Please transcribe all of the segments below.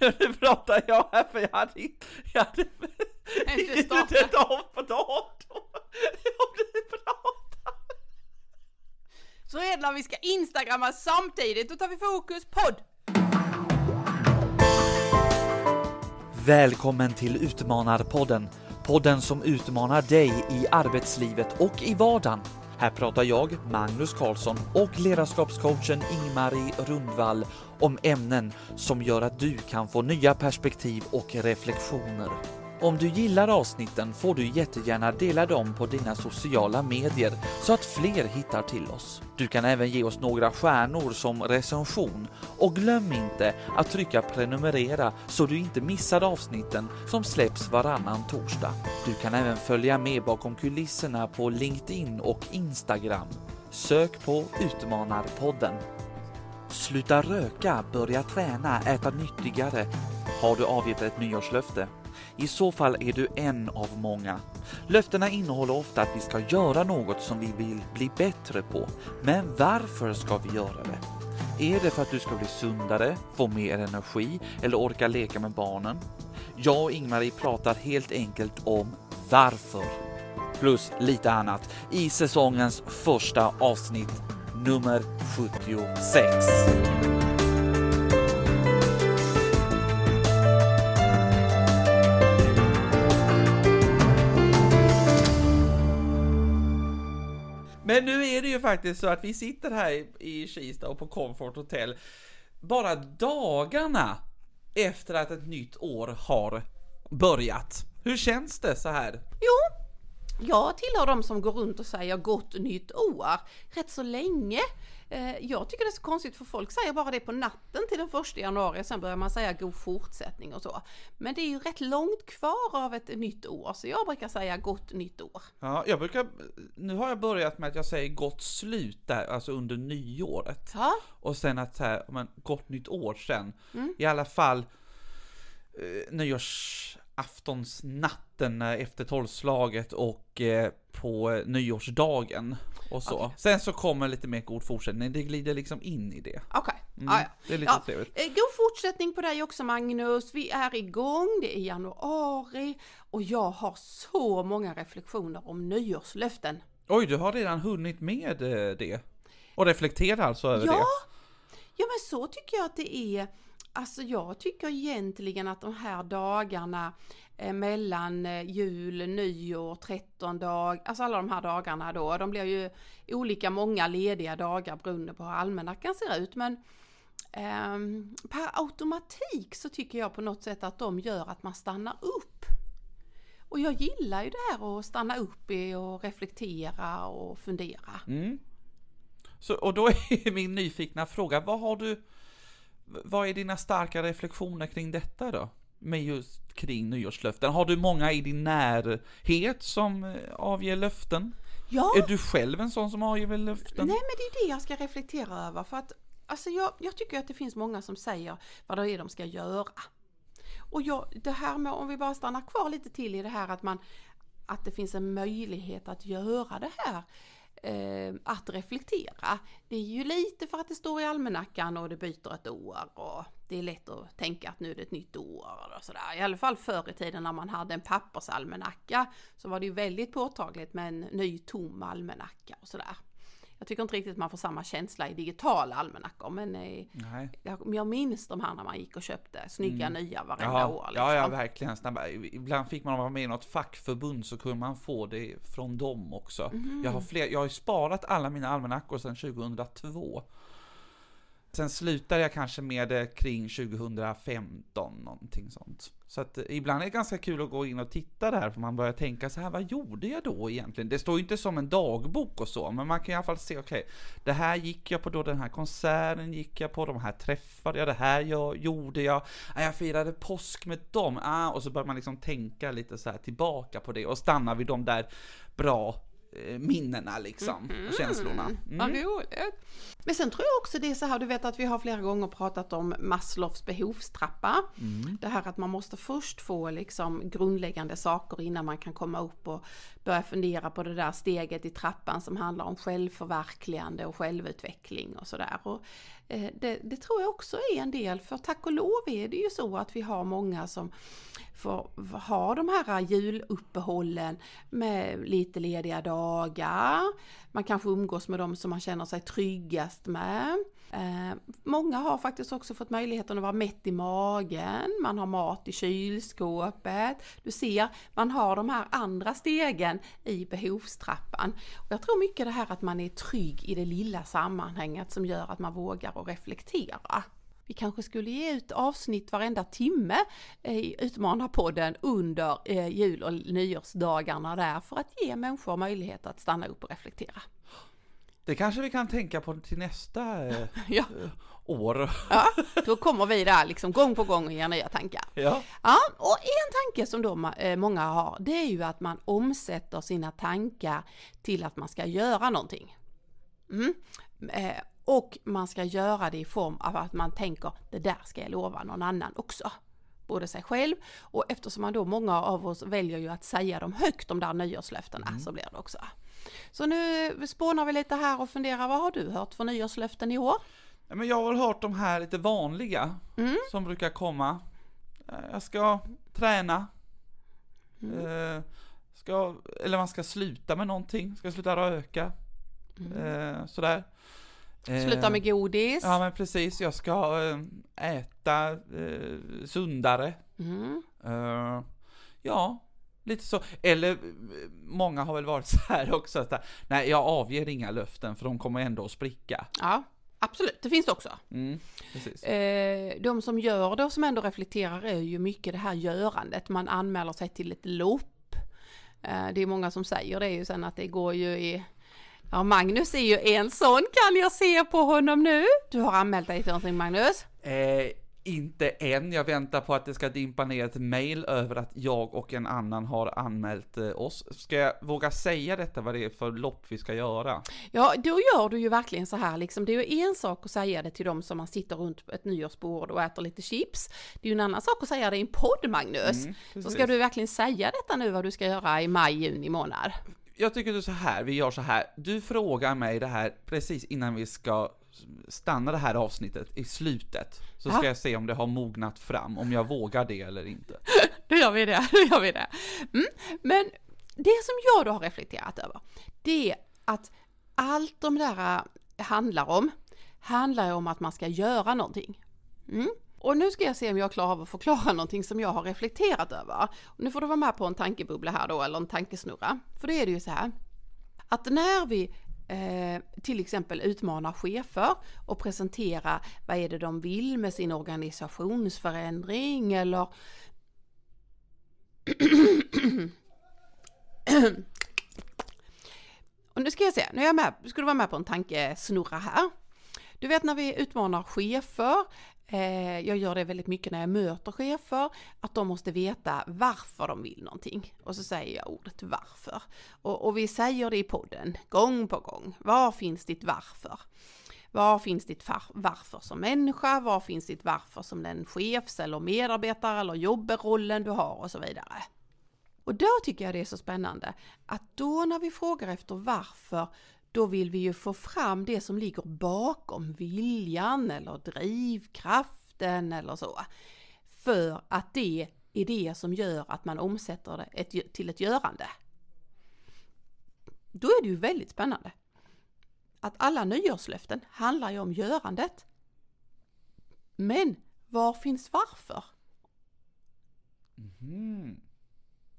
Nu pratar jag här för jag hade inte, jag hade Inte startat. av på datorn. Jag blir prata. Så är det när vi ska instagramma samtidigt, då tar vi fokus podd. Välkommen till Utmanarpodden. Podden som utmanar dig i arbetslivet och i vardagen. Här pratar jag, Magnus Karlsson och ledarskapscoachen Ingmarie Rundvall om ämnen som gör att du kan få nya perspektiv och reflektioner. Om du gillar avsnitten får du jättegärna dela dem på dina sociala medier så att fler hittar till oss. Du kan även ge oss några stjärnor som recension och glöm inte att trycka prenumerera så du inte missar avsnitten som släpps varannan torsdag. Du kan även följa med bakom kulisserna på LinkedIn och Instagram. Sök på Utmanarpodden. Sluta röka, börja träna, äta nyttigare. Har du avgett ett nyårslöfte? I så fall är du en av många. Löftena innehåller ofta att vi ska göra något som vi vill bli bättre på. Men varför ska vi göra det? Är det för att du ska bli sundare, få mer energi eller orka leka med barnen? Jag och Ingmarie pratar helt enkelt om varför. Plus lite annat i säsongens första avsnitt, nummer 76. Ju faktiskt så att vi sitter här i, i Kista och på Comfort Hotel bara dagarna efter att ett nytt år har börjat. Hur känns det så här? Jo, jag tillhör de som går runt och säger gott nytt år rätt så länge. Eh, Jag tycker det är så konstigt för folk säger bara det på natten till den första januari, sen börjar man säga god fortsättning och så. Men det är ju rätt långt kvar av ett nytt år, så jag brukar säga gott nytt år. Ja, jag brukar, nu har jag börjat med att jag säger gott slut där, alltså under nyåret. Ja, Och sen att så här, men gott nytt år sen. I alla fall eh, nyårsaftonsnatten eh, efter tolvslaget och eh, på nyårsdagen och så. Okej. Sen så kommer lite mer god fortsättning, det glider liksom in i det. okej. Mm, Ja, ja. Det är lite Ja, trevligt. eh, God fortsättning på dig också Magnus. Vi är igång, det är januari och jag har så många reflektioner om nyårslöften. Oj, du har redan hunnit med eh, det. Och reflektera alltså över Ja, det. ja men så tycker jag att det är. Alltså jag tycker egentligen att de här dagarna Eh, mellan eh, jul, nyår, 13 dag, alltså alla de här dagarna då, de blir ju olika många lediga dagar beroende på hur almanackan ser ut. Men eh, per automatik så tycker jag på något sätt att de gör att man stannar upp. Och jag gillar ju det här att stanna upp i och reflektera och fundera. Mm. Så, och då är min nyfikna fråga, vad har du, vad är dina starka reflektioner kring detta då? Med just kring nyårslöften. Har du många i din närhet som eh, avger löften? Ja. Är du själv en sån som avger löften? Nej men det är det jag ska reflektera över för att alltså jag, jag tycker att det finns många som säger vad det är de ska göra. Och jag, det här med, om vi bara stannar kvar lite till i det här att man att det finns en möjlighet att göra det här eh, att reflektera. Det är ju lite för att det står i almanackan och det byter ett år och det är lätt att tänka att nu är det ett nytt år och sådär. I alla fall förr i tiden när man hade en pappersalmanacka så var det ju väldigt påtagligt med en ny tom almanacka och sådär. Jag tycker inte riktigt man får samma känsla i digitala almanackor men Nej. jag, minns de här när man gick och köpte snygga nya varenda Ja, år. Liksom. ja, ja, verkligen. Snabba. Ibland fick man vara med i något fackförbund så kunde man få det från dem också. Mhm. Jag, har fler, jag har sparat alla mina almanackor sedan 2002. Sen slutade jag kanske med det kring 2015, någonting sånt. Så att eh, ibland är det ganska kul att gå in och titta där, för man börjar tänka så här, vad gjorde jag då egentligen? Det står ju inte som en dagbok och så, men man kan i alla fall se, okej, det här gick jag på då, den här konserten gick jag på, de här träffade jag, det här jag, gjorde jag, ah, jag firade påsk med dem, ah, och så börjar man liksom tänka lite så här tillbaka på det och stanna vid de där bra minnena liksom, och känslorna. Vad Mm. roligt! Men sen tror jag också det är så här, du vet att vi har flera gånger pratat om Maslows behovstrappa. Mm. Det här att man måste först få liksom grundläggande saker innan man kan komma upp och börja fundera på det där steget i trappan som handlar om självförverkligande och självutveckling och sådär. Och Eh, Eh, det, det, tror jag också är en del, för tack och lov är det ju så att vi har många som får ha de här juluppehållen med lite lediga dagar. Man kanske umgås med dem som man känner sig tryggast med. Eh, många har faktiskt också fått möjligheten att vara mätt i magen, man har mat i kylskåpet. Du ser, man har de här andra stegen i behovstrappan. Och jag tror mycket det här att man är trygg i det lilla sammanhanget som gör att man vågar att reflektera. Vi kanske skulle ge ut avsnitt varenda timme i Utmanarpodden under eh, jul och nyårsdagarna där för att ge människor möjlighet att stanna upp och reflektera. Det kanske vi kan tänka på till nästa eh, ja. Eh, år. Ja, då kommer vi där liksom gång på gång och ger nya tankar. Ja. ja. Och en tanke som då eh, många har, det är ju att man omsätter sina tankar till att man ska göra någonting. Mm. Eh, och man ska göra det i form av att man tänker, det där ska jag lova någon annan också både sig själv och eftersom man då många av oss väljer ju att säga dem högt de där nyårslöftena mm. så blir det också. Så nu spånar vi lite här och funderar, vad har du hört för nyårslöften i år? men jag har hört de här lite vanliga mm. som brukar komma. Eh, jag ska träna. Mm. Eh, ska, eller man ska sluta med någonting, ska sluta röka. Mm. Eh, sådär. Sluta med godis. Ja men precis, jag ska äta sundare. Mm. Ja, Lite så. Eller många har väl varit så här också att nej, jag avger inga löften för de kommer ändå att spricka. Ja, absolut, det finns det också. Mm, eh, de som gör det och som ändå reflekterar är ju mycket det här görandet. Man anmäler sig till ett lopp. Eh, det är många som säger det ju sen att det går ju i Ja, Magnus är ju en sån kan jag se på honom nu. Du har anmält dig till någonting Magnus? Eh, inte än, jag väntar på att det ska dimpa ner ett mail över att jag och en annan har anmält eh, oss. Ska jag våga säga detta, vad det är för lopp vi ska göra? Ja, då gör du ju verkligen så här liksom. Det är ju en sak att säga det till dem som man sitter runt ett nyårsbord och äter lite chips. Det är ju en annan sak att säga det i en podd, Magnus. Mm, så ska du verkligen säga detta nu, vad du ska göra i maj, juni månad? Jag tycker du så här, vi gör så här. Du frågar mig det här precis innan vi ska stanna det här avsnittet i slutet, så ska ja. jag se om det har mognat fram, om jag vågar det eller inte. då gör vi det, då gör vi det. Mm. Men det som jag då har reflekterat över, det är att allt de där äh, handlar om, handlar om att man ska göra någonting. Mm. Och nu ska jag se om jag klarar av att förklara någonting som jag har reflekterat över. Nu får du vara med på en tankebubbla här då, eller en tankesnurra. För det är det ju så här, att när vi eh, till exempel utmana chefer och presentera vad är det de vill med sin organisationsförändring eller Och nu ska jag se, nu är jag med, ska du vara med på en tankesnurra här. Du vet när vi utmanar chefer Eh, jag gör det väldigt mycket när jag möter chefer, att de måste veta varför de vill någonting. Och så säger jag ordet varför. Och, och vi säger det i podden, gång på gång. Var finns ditt varför? Var finns ditt varför som människa? Var finns ditt varför som den chefs eller medarbetare eller jobberollen du har och så vidare. Och då tycker jag det är så spännande att då när vi frågar efter varför då vill vi ju få fram det som ligger bakom viljan eller drivkraften eller så. För att det är det som gör att man omsätter det till ett görande. Då är det ju väldigt spännande. Att alla nyårslöften handlar ju om görandet. Men var finns varför? Mm.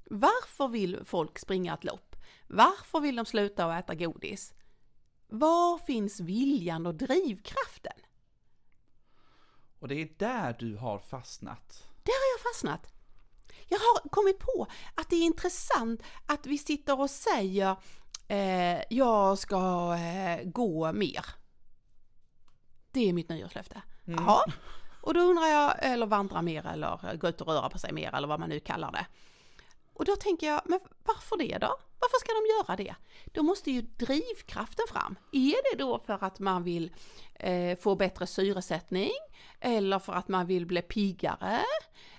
Varför vill folk springa ett lopp? Varför vill de sluta att äta godis? Var finns viljan och drivkraften? Och det är där du har fastnat. Där har jag fastnat. Jag har kommit på att det är intressant att vi sitter och säger eh, jag ska eh, gå mer. Det är mitt nyårslöfte. Mm. Jaha. Och då undrar jag, eller vandra mer eller gå ut och röra på sig mer eller vad man nu kallar det. Och då tänker jag, men varför det då? Varför ska de göra det? Då måste ju drivkraften fram. Är det då för att man vill eh, få bättre syresättning? Eller för att man vill bli piggare?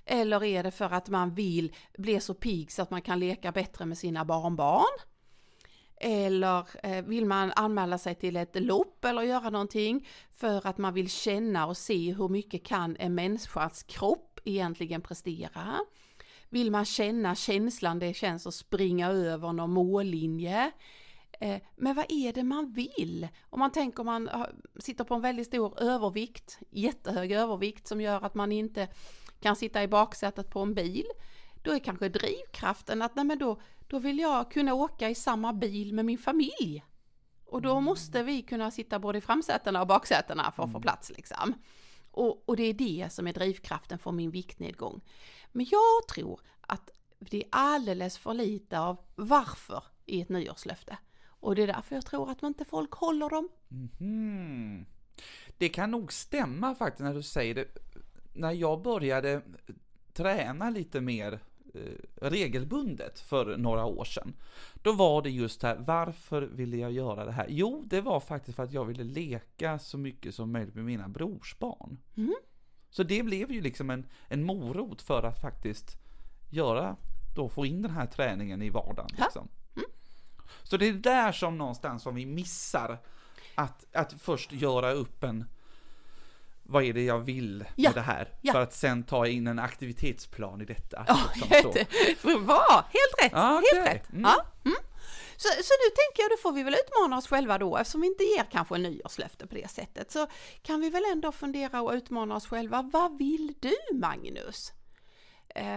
Eller är det för att man vill bli så pigg så att man kan leka bättre med sina barnbarn? Eller eh, vill man anmäla sig till ett lopp eller göra någonting för att man vill känna och se hur mycket kan en människas kropp egentligen prestera? Vill man känna känslan det känns att springa över någon mållinje? Eh, men vad är det man vill? Om man tänker om man sitter på en väldigt stor övervikt, jättehög övervikt som gör att man inte kan sitta i baksätet på en bil. Då är kanske drivkraften att nej men då, då vill jag kunna åka i samma bil med min familj. Och då måste vi kunna sitta både i framsätena och baksätena för att få mm. plats liksom. Och, och det är det som är drivkraften för min viktnedgång. Men jag tror att det är alldeles för lite av varför i ett nyårslöfte. Och det är därför jag tror att man inte folk håller dem. Mm. Det kan nog stämma faktiskt när du säger det. När jag började träna lite mer eh, regelbundet för några år sedan. Då var det just här, varför ville jag göra det här? Jo, det var faktiskt för att jag ville leka så mycket som möjligt med mina brorsbarn. Mm. Så det blev ju liksom en, en morot för att faktiskt göra, då få in den här träningen i vardagen. Liksom. Mm. Så det är där som någonstans som vi missar att, att först göra upp en vad är det jag vill ja, med det här? Ja. För att sen ta in en aktivitetsplan i detta. Ja, liksom bra, helt rätt, ah, okay. helt rätt. Mm. Ja, mm. Så, så nu tänker jag, då får vi väl utmana oss själva då, eftersom vi inte ger kanske en nyårslöfte på det sättet, så kan vi väl ändå fundera och utmana oss själva. Vad vill du Magnus?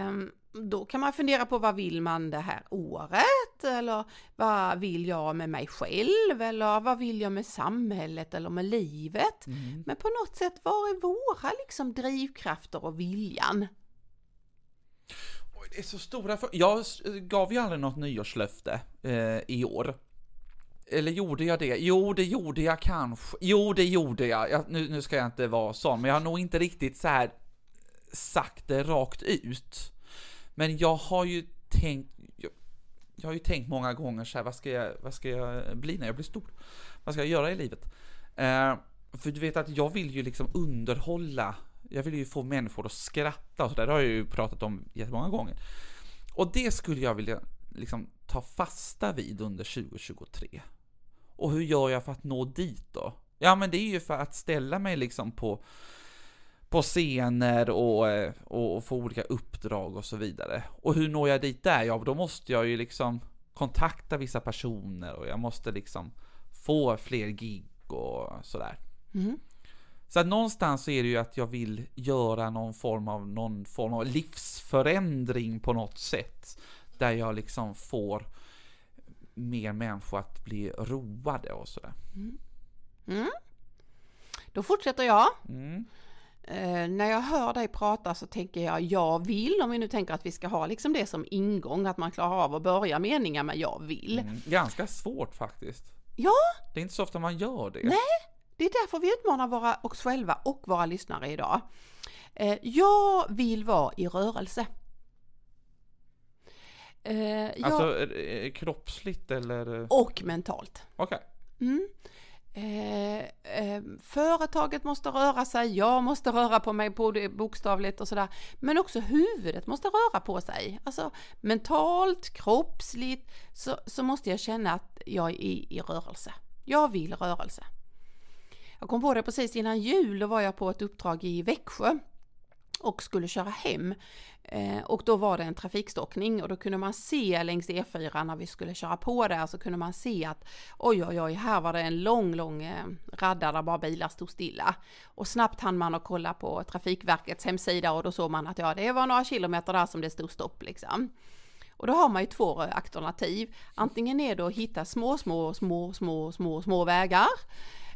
Um, då kan man fundera på vad vill man det här året eller vad vill jag med mig själv eller vad vill jag med samhället eller med livet. Mm. Men på något sätt, var är våra liksom drivkrafter och viljan? Det är så stora för... Jag gav ju aldrig något nyårslöfte eh, i år. Eller gjorde jag det? Jo, det gjorde jag kanske. Jo, det gjorde jag. jag nu, nu ska jag inte vara sån, men jag har nog inte riktigt så här sagt det rakt ut. Men jag har ju tänkt, jag, jag har ju tänkt många gånger så här, vad ska jag, vad ska jag bli när jag blir stor? Vad ska jag göra i livet? Eh, för du vet att jag vill ju liksom underhålla, jag vill ju få människor att skratta och sådär, det har jag ju pratat om jättemånga gånger. Och det skulle jag vilja liksom ta fasta vid under 2023. Och hur gör jag för att nå dit då? Ja, men det är ju för att ställa mig liksom på på scener och, och, och få olika uppdrag och så vidare. Och hur når jag dit där? Ja, då måste jag ju liksom kontakta vissa personer och jag måste liksom få fler gig och sådär. Mm. Så att någonstans är det ju att jag vill göra någon form av, någon form av livsförändring på något sätt. Där jag liksom får mer människor att bli roade och sådär. Mm. Mm. Då fortsätter jag. Mm. Eh, när jag hör dig prata så tänker jag jag vill, om vi nu tänker att vi ska ha liksom det som ingång, att man klarar av att börja meningar med jag vill. Mm, ganska svårt faktiskt. Ja! Det är inte så ofta man gör det. Nej, det är därför vi utmanar våra, oss själva och våra lyssnare idag. Eh, jag vill vara i rörelse. Eh, jag... Alltså kroppsligt eller? Och mentalt. Okej. Okay. Mm. Eh, eh, företaget måste röra sig, jag måste röra på mig både bokstavligt och sådär. Men också huvudet måste röra på sig. Alltså mentalt, kroppsligt så, så måste jag känna att jag är i, i rörelse. Jag vill rörelse. Jag kom på det precis innan jul, då var jag på ett uppdrag i Växjö och skulle köra hem. Eh, och då var det en trafikstockning och då kunde man se längs E4 när vi skulle köra på där så kunde man se att oj oj oj, här var det en lång, lång eh, radda där bara bilar stod stilla. Och snabbt hann man att kolla på Trafikverkets hemsida och då såg man att ja, det var några kilometer där som det stod stopp liksom. Och då har man ju två alternativ. Antingen är det att hitta små, små, små, små, små, små vägar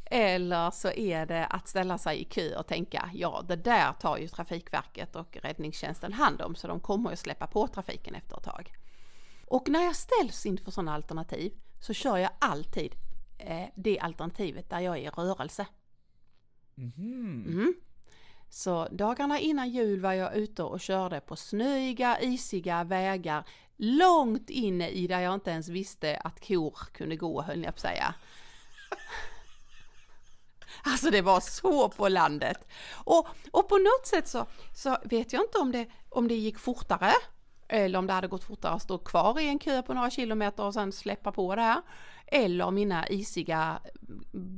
eller så är det att ställa sig i kö och tänka, ja det där tar ju Trafikverket och räddningstjänsten hand om så de kommer ju släppa på trafiken efter ett tag. Och när jag ställs inför sådana alternativ så kör jag alltid eh, det alternativet där jag är i rörelse. Mm. Mm. Så dagarna innan jul var jag ute och körde på snöiga, isiga vägar långt inne i där jag inte ens visste att kor kunde gå höll jag på att säga. Alltså det var så på landet. Och, och på något sätt så, så vet jag inte om det, om det gick fortare Eller om det hade gått fortare att stå kvar i en kö på några kilometer och sen släppa på det här. Eller mina isiga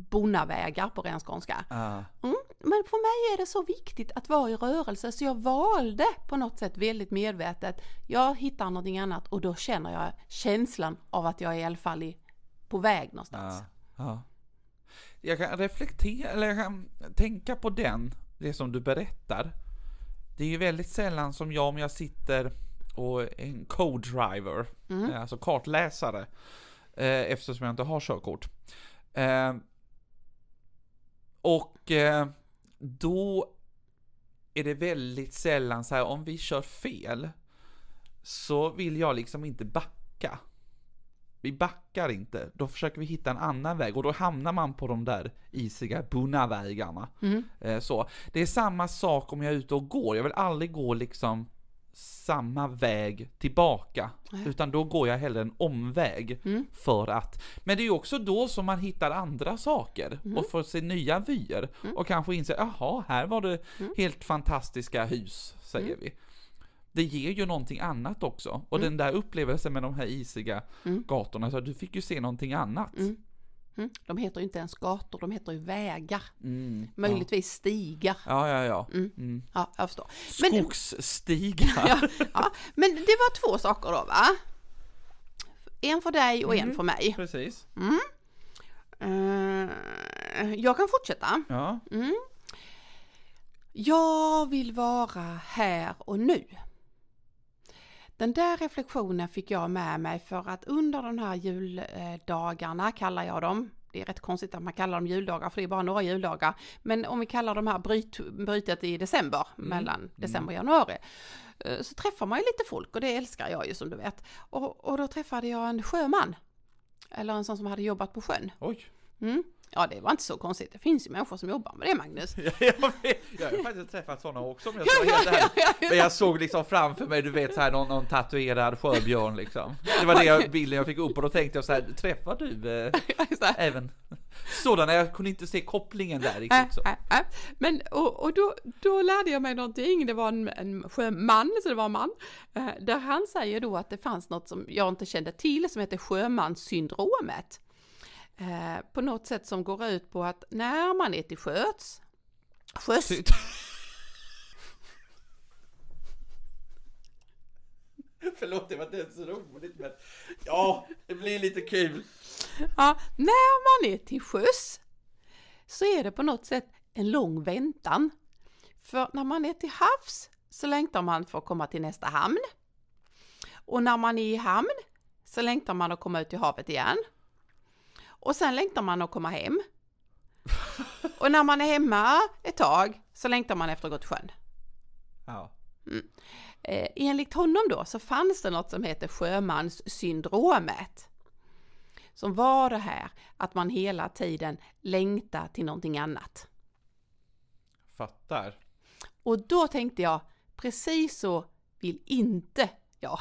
bonnavägar på ren skånska. Ja. Mm. Men för mig är det så viktigt att vara i rörelse så jag valde på något sätt väldigt medvetet. Jag hittar någonting annat och då känner jag känslan av att jag är i alla fall på väg någonstans. Ja, ja. Jag kan reflektera, eller jag kan tänka på den, det som du berättar. Det är ju väldigt sällan som jag, om jag sitter och är en co-driver, Mm. alltså kartläsare, eh, eftersom jag inte har körkort. Eh, och eh, då är det väldigt sällan så här, om vi kör fel, så vill jag liksom inte backa. Vi backar inte, då försöker vi hitta en annan väg och då hamnar man på de där isiga bunnavägarna. Mm. Eh, så. Det är samma sak om jag är ute och går, jag vill aldrig gå liksom samma väg tillbaka, Nej. utan då går jag hellre en omväg Mm. för att, men det är också då som man hittar andra saker Mm. och får se nya vyer och kanske inse, jaha, här var det Mm. helt fantastiska hus, säger vi. Det ger ju någonting annat också, och den där upplevelsen med de här isiga Mm. gatorna, så du fick ju se någonting annat. Mm. Mm. De heter ju inte ens gator, de heter ju vägar. Mm. Möjligtvis stigar. Ja, ja, ja. Mm. Mm. Ja, jag förstår. Men, Skogsstigar. ja, ja, men det var två saker då va? En för dig och Mm. en för mig. Precis. Eh, jag kan fortsätta. Ja. Mm. Jag vill vara här och nu. Den där reflektionen fick jag med mig för att under de här juldagarna kallar jag dem. Det är rätt konstigt att man kallar dem juldagar för det är bara några juldagar. Men om vi kallar de här bryt, brytet i december, mellan december och januari. eh, Så träffar man ju lite folk och det älskar jag ju som du vet. Och, och då träffade jag en sjöman. Eller en sån som hade jobbat på sjön. Oj. Mm. Ja, det var inte så konstigt. Det finns ju människor som jobbar med det, Magnus. Jag, vet, jag har faktiskt träffat sådana också om jag ska vara helt ärlig. Men jag såg liksom framför mig, du vet så här någon, någon tatuerad sjöbjörn liksom. Det var det jag, bilden jag fick upp och då tänkte jag så här, träffar du eh, även sådana? Jag kunde inte se kopplingen där Äh, riktigt så. äh, äh. Men och, och då, då lärde jag mig någonting, det var en, en sjöman, så det var en man, eh, där han säger då att det fanns något som jag inte kände till som heter sjömanssyndromet. Eh, på något sätt som går ut på att när man är till sjöss, sjöss, Förlåt, det var inte så roligt men ja, det blir lite kul. ja, när man är till sjöss så är det på något sätt en lång väntan. För när man är till havs så längtar man för att komma till nästa hamn. Och när man är i hamn så längtar man att komma ut i havet igen. Och sen längtar man att komma hem. Och när man är hemma ett tag så längtar man efter att gå till sjön. Ja. Eh, enligt honom då så fanns det något som heter sjömanssyndromet. Som var det här att man hela tiden längtar till någonting annat. Fattar. Och då tänkte jag, precis så vill inte jag.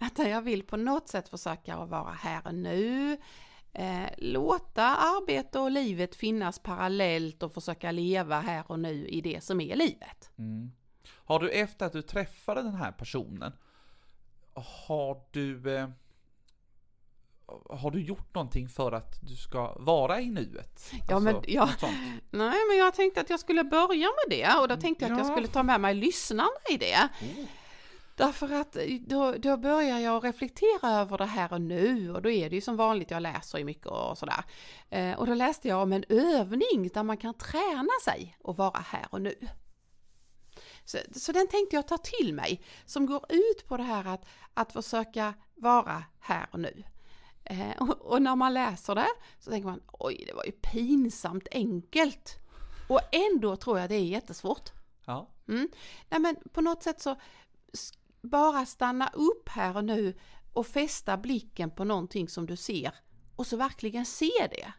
Utan jag vill på något sätt försöka att vara här och nu. Eh, låta arbete och livet finnas parallellt och försöka leva här och nu i det som är livet. Mm. Har du efter att du träffade den här personen, har du eh, har du gjort någonting för att du ska vara i nuet? Ja, men- ja. Nej, men jag tänkte att jag skulle börja med det och då tänkte jag att jag Ja. skulle ta med mig lyssnarna i det. Oh. Därför att då, då börjar jag reflektera över det här och nu och då är det ju som vanligt, jag läser ju mycket och sådär. Eh, och då läste jag om en övning där man kan träna sig och vara här och nu. Så, så den tänkte jag ta till mig, som går ut på det här att, att försöka vara här och nu. Eh, och, och när man läser det så tänker man, oj det var ju pinsamt enkelt. Och ändå tror jag det är jättesvårt. Ja. Mm. Nej men på något sätt så bara stanna upp här och nu och fästa blicken på någonting som du ser och så verkligen se det.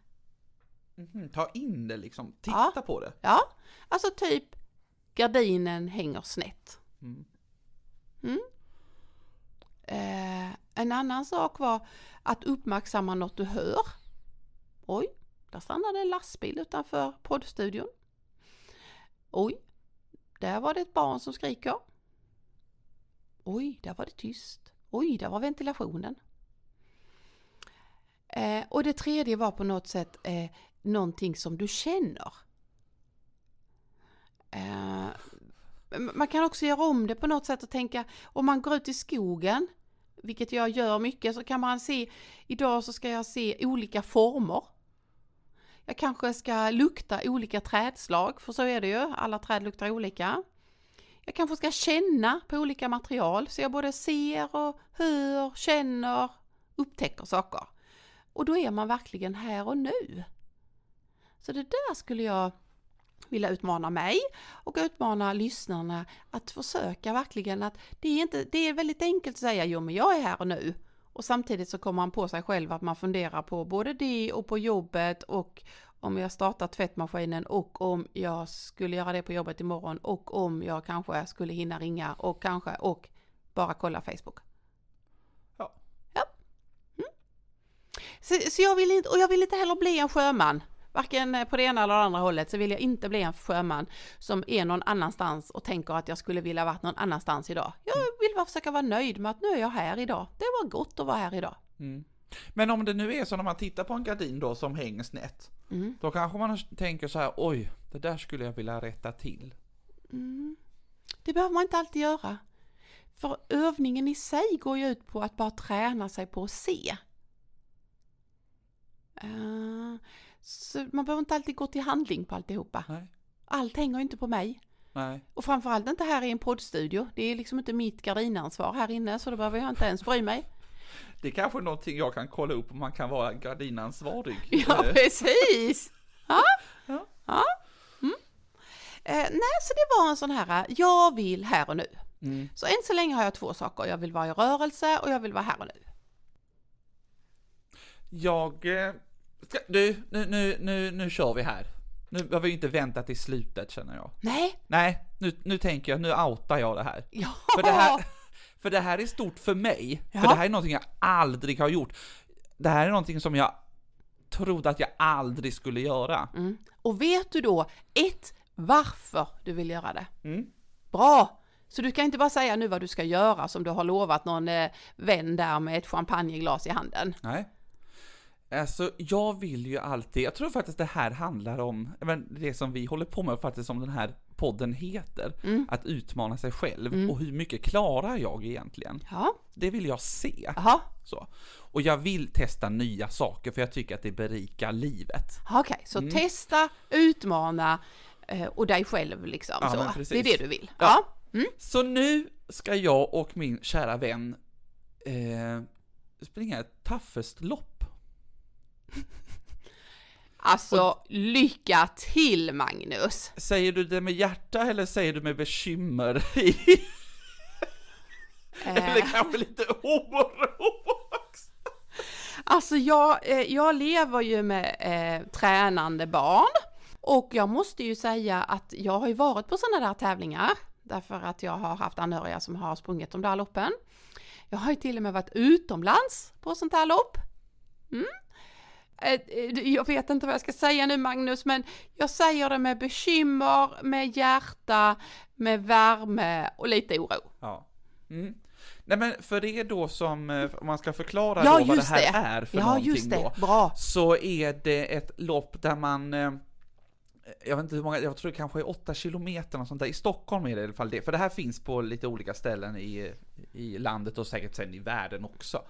Mhm, Ta in det liksom, titta Ja. på det. Ja, alltså typ gardinen hänger snett. Mm. Mm. Eh, en annan sak var att uppmärksamma något du hör. Oj, där stannade en lastbil utanför poddstudion. Oj, där var det ett barn som skriker. Oj, där var det tyst. Oj, där var ventilationen. Eh, och det tredje var på något sätt eh, någonting som du känner. Eh, man kan också göra om det på något sätt och tänka om man går ut i skogen, vilket jag gör mycket, så kan man se idag så ska jag se olika former. Jag kanske ska lukta olika trädslag, för så är det ju, alla träd luktar olika. Jag kanske ska känna på olika material, så jag både ser och hör, känner, upptäcker saker. Och då är man verkligen här och nu. Så det där skulle jag vilja utmana mig och utmana lyssnarna att försöka verkligen att det är, inte, det är väldigt enkelt att säga jo men jag är här och nu och samtidigt så kommer man på sig själv att man funderar på både det och på jobbet och om jag startar tvättmaskinen och om jag skulle göra det på jobbet imorgon och om jag kanske skulle hinna ringa och kanske och bara kolla Facebook. Ja. Ja. Mm. Så, så jag vill inte, och jag vill inte heller bli en sjöman varken på det ena eller andra hållet så vill jag inte bli en sjöman som är någon annanstans och tänker att jag skulle vilja varit någon annanstans idag. Jag vill bara försöka vara nöjd med att nu är jag här idag. Det var gott att vara här idag. Mm. Men om det nu är så när man tittar på en gardin då som hänger snett, mm. då kanske man tänker så här, oj, det där skulle jag vilja rätta till. Mm. Det behöver man inte alltid göra. För övningen i sig går ju ut på att bara träna sig på att se. Uh, så man behöver inte alltid gå till handling på alltihopa. Nej. Allt hänger inte på mig. Nej. Och framförallt inte här i en poddstudio. Det är liksom inte mitt gardinansvar här inne så då behöver jag inte ens bry mig. Det är kanske någonting jag kan kolla upp om man kan vara gardinansvarig. Ja, precis! Ja, ja. ja. Mm. Eh, nej, så det var en sån här, jag vill här och nu. Mm. Så än så länge har jag två saker, jag vill vara i rörelse och jag vill vara här och nu. Jag eh, Ska, du, nu, nu, nu, nu kör vi här. Nu har vi inte väntat till slutet känner jag. Nej. Nej, nu, nu tänker jag, nu outar jag det här. Ja. För det här, för det här är stort för mig. Ja. För det här är någonting jag aldrig har gjort. Det här är någonting som jag trodde att jag aldrig skulle göra. Mm. Och vet du då, ett, varför du vill göra det? Mm. Bra! Så du kan inte bara säga nu vad du ska göra som du har lovat någon eh, vän där med ett champagneglas i handen. Nej. Alltså, jag vill ju alltid, jag tror faktiskt det här handlar om, det som vi håller på med faktiskt som den här podden heter, mm. att utmana sig själv mm. och hur mycket klarar jag egentligen? Ja. Det vill jag se. Aha. Så. Och jag vill testa nya saker för jag tycker att det berikar livet. Okej, okay, så mm. testa, utmana eh, och dig själv liksom. Ja, så. Det är det du vill. Ja. ja. Mm. Så nu ska jag och min kära vän eh, springa ett Taffestlopp Alltså, och, lycka till Magnus! Säger du det med hjärta eller säger du med bekymmer? äh. eller kanske lite oro också? Alltså jag, eh, jag lever ju med eh, tränande barn och jag måste ju säga att jag har ju varit på sådana där tävlingar därför att jag har haft anhöriga som har sprungit de där loppen. Jag har ju till och med varit utomlands på sånt här lopp. Mm. Eh, eh, jag vet inte vad jag ska säga nu Magnus, men jag säger det med bekymmer, med hjärta, med värme och lite oro. Ja. Mm. Nej men för det då som, eh, om man ska förklara ja, då vad det här det. är för ja, någonting just det. då. Bra. Så är det ett lopp där man, jag vet inte hur många, jag tror det kanske är åtta kilometer och sånt där. I Stockholm är det i alla fall det, för det här finns på lite olika ställen i, i landet och säkert sen i världen också.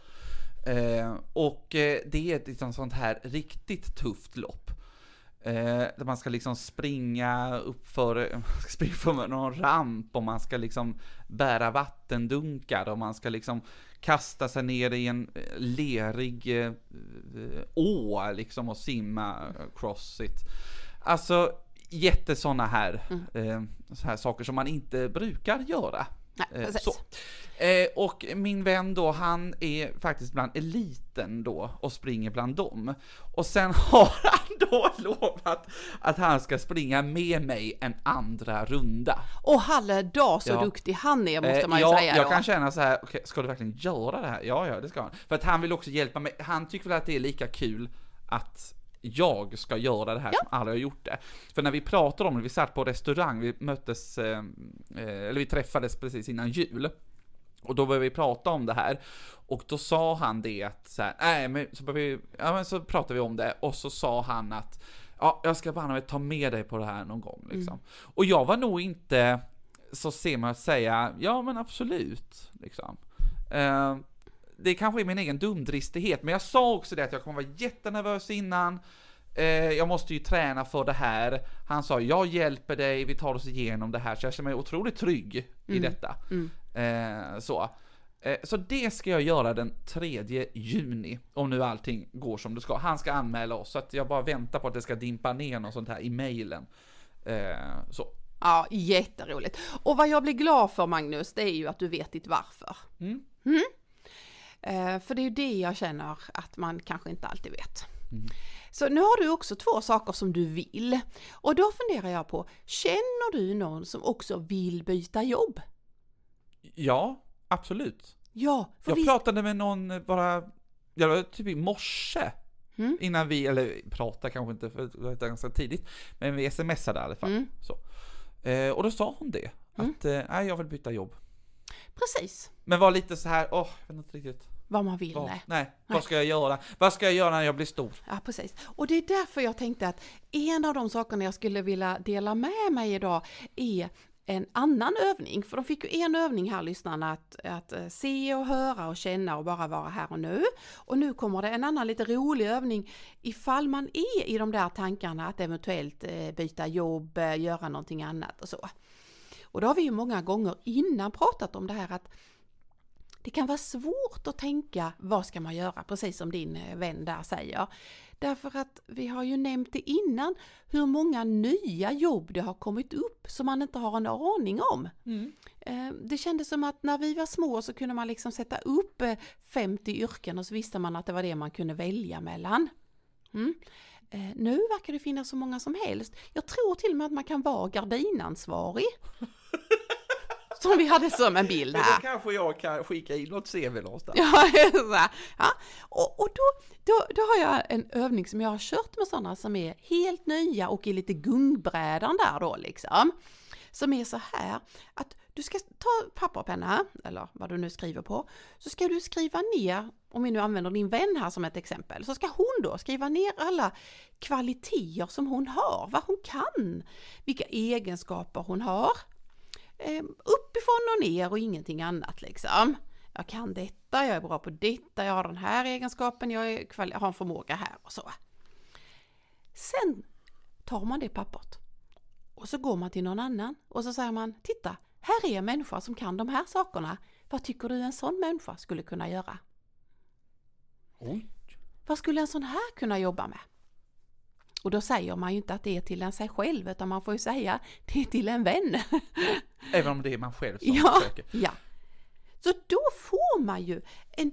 Eh, och eh, det är ett liksom, sånt här riktigt tufft lopp. Eh, där man ska liksom springa upp för, springa för någon ramp och man ska liksom bära vattendunkar och man ska liksom kasta sig ner i en eh, lerig eh, å liksom och simma cross it. Alltså jättesåna här, mm. eh, så här saker som man inte brukar göra. Nej, så. Eh, och min vän då, han är faktiskt bland eliten då och springer bland dem. Och sen har han då lovat att han ska springa med mig en andra runda. Och halledag så ja. duktig han är måste man ju ja, säga då. Jag kan känna så här, okay, ska du verkligen göra det här? Ja, ja, det ska han. För att han vill också hjälpa mig, han tycker väl att det är lika kul att jag ska göra det här ja. som aldrig har gjort det. För när vi pratade om det, vi satt på restaurang, vi möttes, eh, eh eller vi träffades precis innan jul. Och då började vi prata om det här. Och då sa han det att så här, nej men så vi, ja men så pratade vi om det och så sa han att ja, jag ska bara ta med dig på det här någon gång liksom. Mm. Och jag var nog inte så ser man att säga, ja men absolut, liksom. Eh, det kanske är min egen dumdristighet, men jag sa också det att jag kommer vara jättenervös innan, eh, jag måste ju träna för det här. Han sa, jag hjälper dig, vi tar oss igenom det här, så jag känner mig otroligt trygg i Mm. detta. Mm. Eh, så. Eh, så det ska jag göra den 3 juni, om nu allting går som det ska. Han ska anmäla oss, så att jag bara väntar på att det ska dimpa ner något sånt här i mejlen. Eh, så. Ja, jätteroligt. Och vad jag blir glad för Magnus, det är ju att du vet ditt varför. Mm. Eh, för det är ju det jag känner att man kanske inte alltid vet. Mm. Så nu har du också två saker som du vill. Och då funderar jag på, känner du någon som också vill byta jobb? Ja, absolut. Ja, Jag visst, pratade med någon eh, bara, jag var typ i morse, Mm. innan vi, eller prata kanske inte, för det var ganska tidigt, men vi smsade i alla fall. Mm. Så. Eh, och då sa hon det, Mm. att eh, jag vill byta jobb. precis Men var lite så här, åh, jag vet inte riktigt. Vad man vill. Vad, nej. nej, vad ska jag göra? Vad ska jag göra när jag blir stor? Ja, precis. Och det är därför jag tänkte att en av de sakerna jag skulle vilja dela med mig idag är en annan övning, för de fick ju en övning här lyssnarna att, att eh, se och höra och känna och bara vara här och nu. Och nu kommer det en annan lite rolig övning ifall man är i de där tankarna att eventuellt eh, byta jobb, eh, göra någonting annat och så. Och då har vi ju många gånger innan pratat om det här att det kan vara svårt att tänka vad ska man göra, precis som din eh, vän där säger. Därför att vi har ju nämnt det innan hur många nya jobb det har kommit upp som man inte har en aning om. Eh, Det kändes som att när vi var små så kunde man liksom sätta upp eh, 50 yrken och så visste man att det var det man kunde välja mellan. Mm. Eh, Nu verkar det finnas så många som helst. Jag tror till och med att man kan vara gardinansvarig. Som vi hade som en bild Men här. då kanske jag kan skicka in något CV någonstans. Ja, ja. Och, och då, då, då har jag en övning som jag har kört med sådana som är helt nya och i lite gungbrädan där då liksom. Som är så här att du ska ta papper och penna, eller vad du nu skriver på, så ska du skriva ner, om vi nu använder din vän här som ett exempel, så ska hon då skriva ner alla kvaliteter som hon har, vad hon kan, vilka egenskaper hon har, eh, uppifrån och ner och ingenting annat liksom. Jag kan detta, jag är bra på detta, jag har den här egenskapen, jag är kvali- har en förmåga här och så. Sen tar man det pappret och så går man till någon annan och så säger man Titta, här är en människa som kan de här sakerna. Vad tycker du en sån människa skulle kunna göra? Oj. Vad skulle en sån här kunna jobba med? Och då säger man ju inte att det är till en sig själv utan man får ju säga det är till en vän. Även om det är man själv som Ja, söker. ja. Så då får man ju en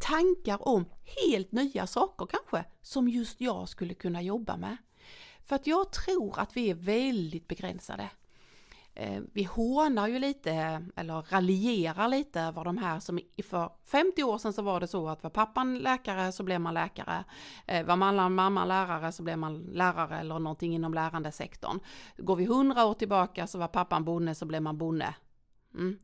tankar om helt nya saker kanske som just jag skulle kunna jobba med. För att jag tror att vi är väldigt begränsade. Eh, Vi hånar ju lite, eller raljerar lite över de här som för 50 år sedan så var det så att var pappan läkare så blev man läkare. Eh, Var mamman, mamma lärare så blev man lärare eller någonting inom lärandesektorn. Går vi 100 år tillbaka så var pappan bonde så blev man bonde. Mm.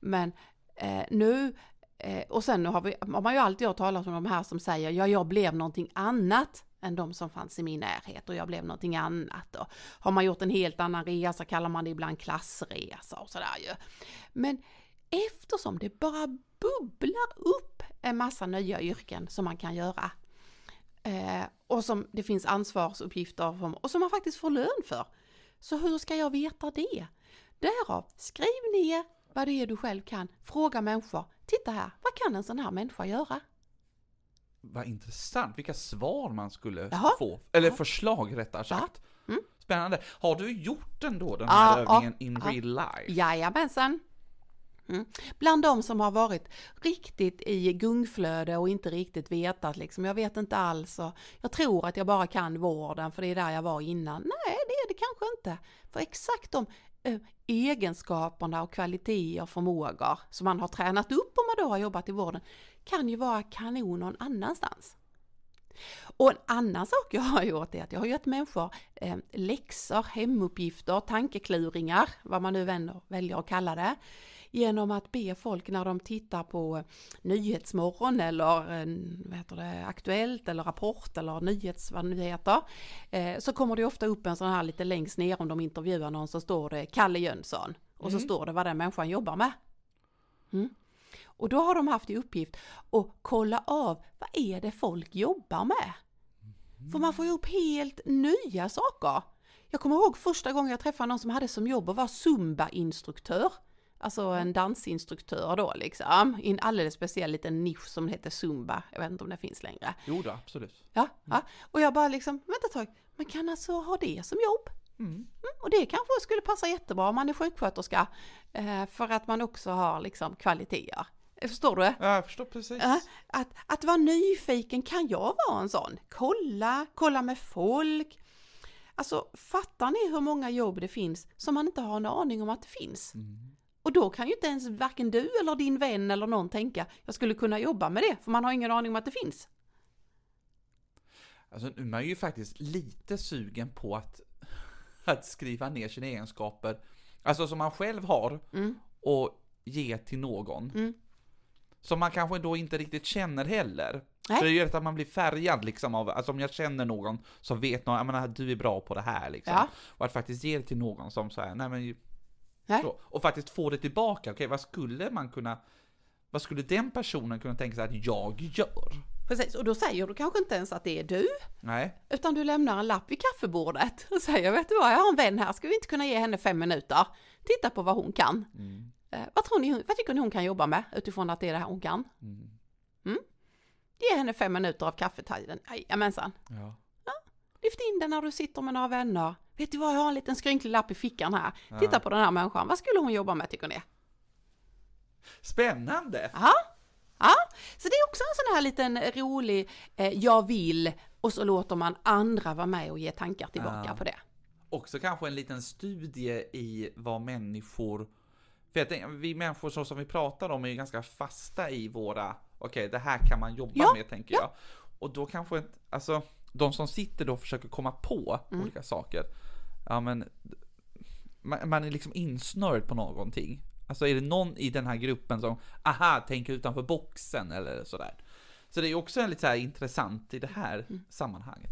Men eh, nu, eh, och sen har, vi, har man ju alltid hört talas om de här som säger ja jag blev någonting annat än de som fanns i min närhet och jag blev någonting annat. Och har man gjort en helt annan resa kallar man det ibland klassresa och sådär ju. Men eftersom det bara bubblar upp en massa nya yrken som man kan göra eh, och som det finns ansvarsuppgifter för, och som man faktiskt får lön för. Så hur ska jag veta det? Därav, skriv ner vad det är du själv kan. Fråga människor. Titta här, vad kan en sån här människa göra? Vad intressant, vilka svar man skulle Jaha. få. Eller Ja. förslag rättare sagt. Mm. Spännande. Har du gjort den då, den Ja, här ja, övningen in ja. real life? Jajamensan. Mm. Bland de som har varit riktigt i gungflöde och inte riktigt vetat liksom, jag vet inte alls och jag tror att jag bara kan vården för det är där jag var innan. Nej, det är det kanske inte. För exakt de Eh, egenskaperna och kvaliteter och förmågor som man har tränat upp om man då har jobbat i vården kan ju vara kanon någon annanstans. Och en annan sak jag har gjort är att jag har gett människor eh, läxor, hemuppgifter, tankekluringar, vad man nu vänder, väljer att kalla det, genom att be folk när de tittar på Nyhetsmorgon eller eh, vad heter det, Aktuellt eller Rapport eller Nyhets, vad det nu heter. Eh, så kommer det ofta upp en sån här lite längst ner om de intervjuar någon så står det Kalle Jönsson. Och så Mm. står det vad den människan jobbar med. Mm. Och då har de haft i uppgift att kolla av vad är det folk jobbar med. För man får ju upp helt nya saker. Jag kommer ihåg första gången jag träffade någon som hade som jobb att vara zumba-instruktör. Alltså en dansinstruktör då liksom. I en alldeles speciell liten nisch som heter zumba. Jag vet inte om det finns längre. Jo då, absolut. Ja, ja. Och jag bara liksom, vänta ett tag, man kan alltså ha det som jobb? Mm. Mm, och det kanske skulle passa jättebra om man är sjuksköterska. Eh, för att man också har liksom kvaliteter. Förstår du? Ja, jag förstår precis. Att, att vara nyfiken, kan jag vara en sån? Kolla, kolla med folk. Alltså fattar ni hur många jobb det finns som man inte har en aning om att det finns? Mm. Och då kan ju inte ens varken du eller din vän eller någon tänka, jag skulle kunna jobba med det, för man har ingen aning om att det finns. Alltså, nu är man ju faktiskt lite sugen på att, att skriva ner sina egenskaper, alltså som man själv har, Mm. och ge till någon. Mm. Som man kanske då inte riktigt känner heller. Nej. Så det lätt att man blir färgad liksom av, alltså om jag känner någon som vet någon, jag menar, du är bra på det här liksom. Ja. Och att faktiskt ge det till någon som säger, nej men, Nej. så, och faktiskt få det tillbaka, okej vad skulle man kunna, vad skulle den personen kunna tänka sig att jag gör? Precis, och då säger du kanske inte ens att det är du, Nej, utan du lämnar en lapp vid kaffebordet och säger, vet du vad, jag har en vän här, ska vi inte kunna ge henne fem minuter? Titta på vad hon kan. mm, Eh, vad, tror ni, vad tycker ni hon kan jobba med utifrån att det är det här hon kan? mm, Ge henne fem minuter av kaffetiden. Jajamensan. ja. Lyft in den när du sitter med några vänner. Vet du vad, jag har en liten skrynklig lapp i fickan här. Titta Ja. på den här människan. Vad skulle hon jobba med tycker ni? Spännande! Ja, ja. Så det är också en sån här liten rolig eh, jag vill och så låter man andra vara med och ge tankar tillbaka Ja. på det. Också kanske en liten studie i vad människor, för jag tänker, vi människor så som vi pratar om är ju ganska fasta i våra, okej det här kan man jobba Ja, med tänker jag. Och då kanske, alltså de som sitter då och försöker komma på Mm. olika saker, ja men man, man är liksom insnörd på någonting. Alltså är det någon i den här gruppen som, aha, tänker utanför boxen eller sådär. Så det är också en lite så intressant i det här Mm. sammanhanget.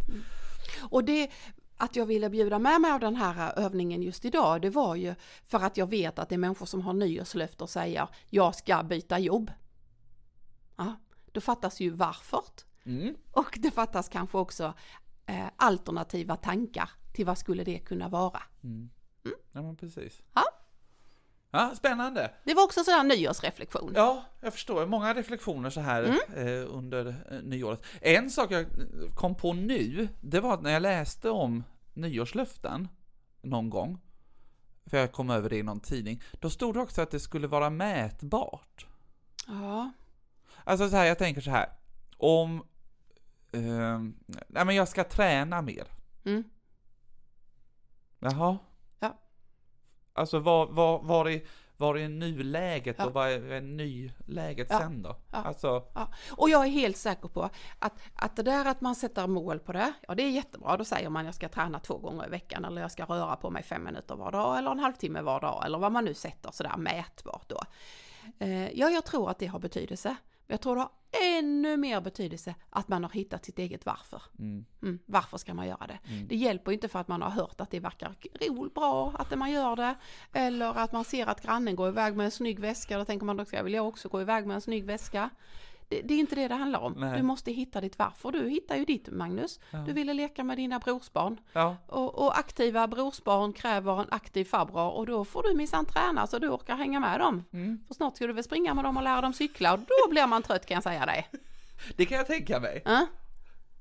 Och det att jag ville bjuda med mig av den här övningen just idag, det var ju för att jag vet att det är människor som har nyårslöfte och säger jag ska byta jobb. Ja, då fattas ju varför. Mm. Och det fattas kanske också eh, alternativa tankar till vad skulle det kunna vara. Mm. Ja men precis. Ja. Ja, spännande. Det var också en sån här nyårsreflektion. Ja, jag förstår. Många reflektioner så här Mm. eh, under eh, nyåret. En sak jag kom på nu, det var att när jag läste om nyårslöften någon gång, för jag kom över det i någon tidning, då stod det också att det skulle vara mätbart. Ja, Alltså så här, jag tänker så här, om, eh, nej men jag ska träna mer. mm. Jaha. Alltså vad, vad, var, är, var är nuläget Ja. och vad är, är nyläget Ja. sen då? Ja. Alltså, Ja, och jag är helt säker på att, att det där att man sätter mål på det, ja det är jättebra. Då säger man jag ska träna två gånger i veckan eller jag ska röra på mig fem minuter var dag eller en halvtimme var dag eller vad man nu sätter sådär mätbart då. Eh, ja, jag tror att det har betydelse. Jag tror det har ännu mer betydelse att man har hittat sitt eget varför. mm, Mm, varför ska man göra det? Mm. Det hjälper inte för att man har hört att det verkar roligt, bra att man gör det. Eller att man ser att grannen går iväg med en snygg väska. Då tänker man då ska vill jag också gå iväg med en snygg väska. Det, det är inte det det handlar om. Nej. Du måste hitta ditt varför. Du hittar ju ditt Magnus. Ja. Du ville leka med dina brorsbarn. ja, Och, och aktiva brorsbarn kräver en aktiv farbror och då får du minsann träna så du orkar hänga med dem. mm. För snart ska du väl springa med dem och lära dem cykla och då blir man trött kan jag säga dig. det kan jag tänka mig. Ja?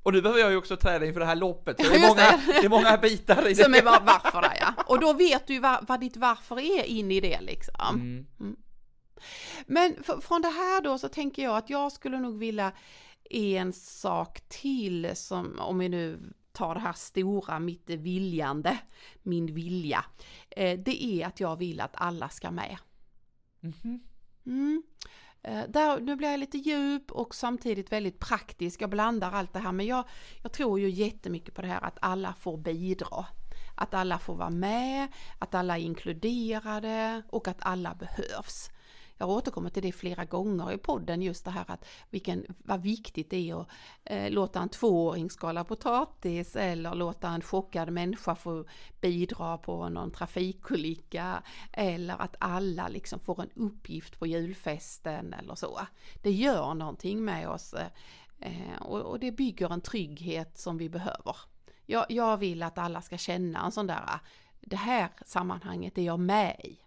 Och nu behöver jag ju också träna inför det här loppet, så det är många, det. det är många bitar i det. Som är var, varför där ja. Och då vet du vad, vad ditt varför är in i det liksom. Mm. Men från det här då så tänker jag att jag skulle nog vilja en sak till som, om vi nu tar det här stora, mitt viljande, min vilja. Eh, det är att jag vill att alla ska med. Mhm. Mm. Eh, Där, nu blir jag lite djup och samtidigt väldigt praktisk. Jag blandar allt det här men jag, jag tror ju jättemycket på det här att alla får bidra. Att alla får vara med, att alla är inkluderade och att alla behövs jag återkommer till det flera gånger i podden, just det här att vilken, vad viktigt det är att eh, låta en tvååring skala potatis eller låta en chockad människa få bidra på någon trafikolycka eller att alla liksom får en uppgift på julfesten eller så. Det gör någonting med oss eh, och, och det bygger en trygghet som vi behöver. Jag, jag vill att alla ska känna en sån där, ah, det här sammanhanget är jag med i.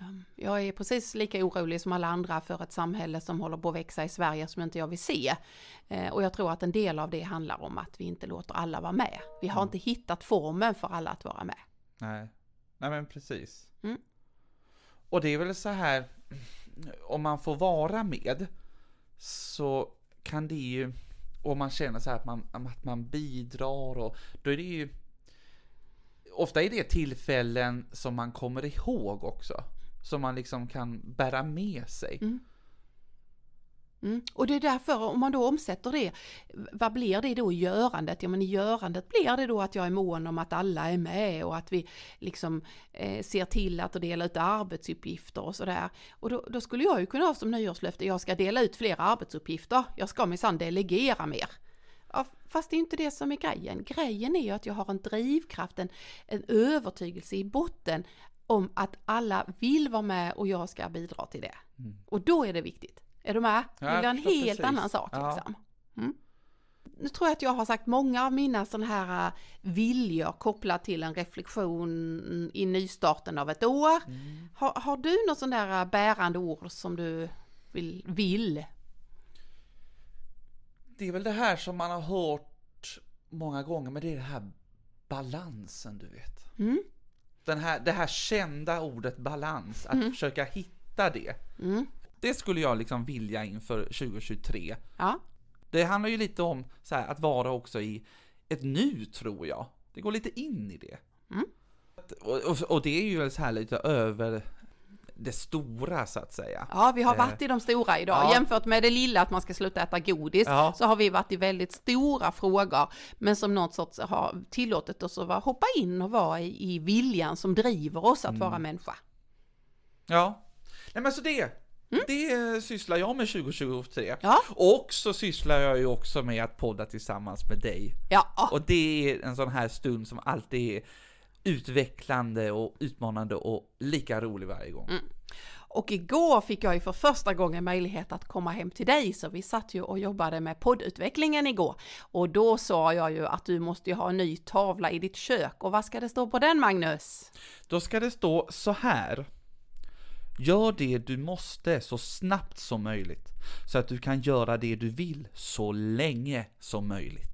Ehm, jag är precis lika orolig som alla andra för ett samhälle som håller på att växa i Sverige som inte jag vill se. Eh, och jag tror att en del av det handlar om att vi inte låter alla vara med. Vi har mm. inte hittat formen för alla att vara med. Nej, Nej men precis. Mm. Och det är väl så här, om man får vara med så kan det ju, och man känner så här att man, att man bidrar och då är det ju ofta är det tillfällen som man kommer ihåg också som man liksom kan bära med sig. Mm. Mm. Och det är därför, om man då omsätter det, vad blir det då i görandet? Ja men i görandet blir det då att jag är mån om att alla är med och att vi liksom eh, ser till att dela ut arbetsuppgifter och sådär. Och då, då, skulle jag ju kunna ha som nyårslöfte, jag ska dela ut fler arbetsuppgifter, jag ska minsann delegera mer. Ja, fast det är inte det som är grejen. Grejen är ju att jag har en drivkraft, en, en övertygelse i botten om att alla vill vara med och jag ska bidra till det. Mm. Och då är det viktigt. Är du med? Ja, det blir en helt precis. annan sak. Ja. Liksom. Mm. Nu tror jag att jag har sagt många av mina sådana här äh, viljor kopplat till en reflektion i nystarten av ett år. Mm. Har, har, du något sån där äh, bärande ord som du vill, vill? Det är väl det här som man har hört många gånger, men det är det här balansen du vet. Mm den här, det här kända ordet balans, att mm. försöka hitta det. Mm. Det skulle jag liksom vilja inför 2023. Ja. Det handlar ju lite om så här, att vara också i ett nu, tror jag. Det går lite in i det. Mm. Och, och, och, det är ju så här lite över det stora så att säga. Ja, vi har varit i de stora idag. Ja. Jämfört med det lilla att man ska sluta äta godis ja. så har vi varit i väldigt stora frågor. Men som något sorts har tillåtit oss att hoppa in och vara i, i viljan som driver oss att mm. vara människa. Ja, nej men så det. Mm. Det sysslar jag med 2023. Ja. Och så sysslar jag ju också med att podda tillsammans med dig. Ja. Och det är en sån här stund som alltid är utvecklande och utmanande och lika rolig varje gång. Mm. Och igår fick jag ju för första gången möjlighet att komma hem till dig, så vi satt ju och jobbade med poddutvecklingen igår. Och då sa jag ju att du måste ju ha en ny tavla i ditt kök. Och vad ska det stå på den, Magnus? Då ska det stå så här. Gör det du måste så snabbt som möjligt, så att du kan göra det du vill så länge som möjligt.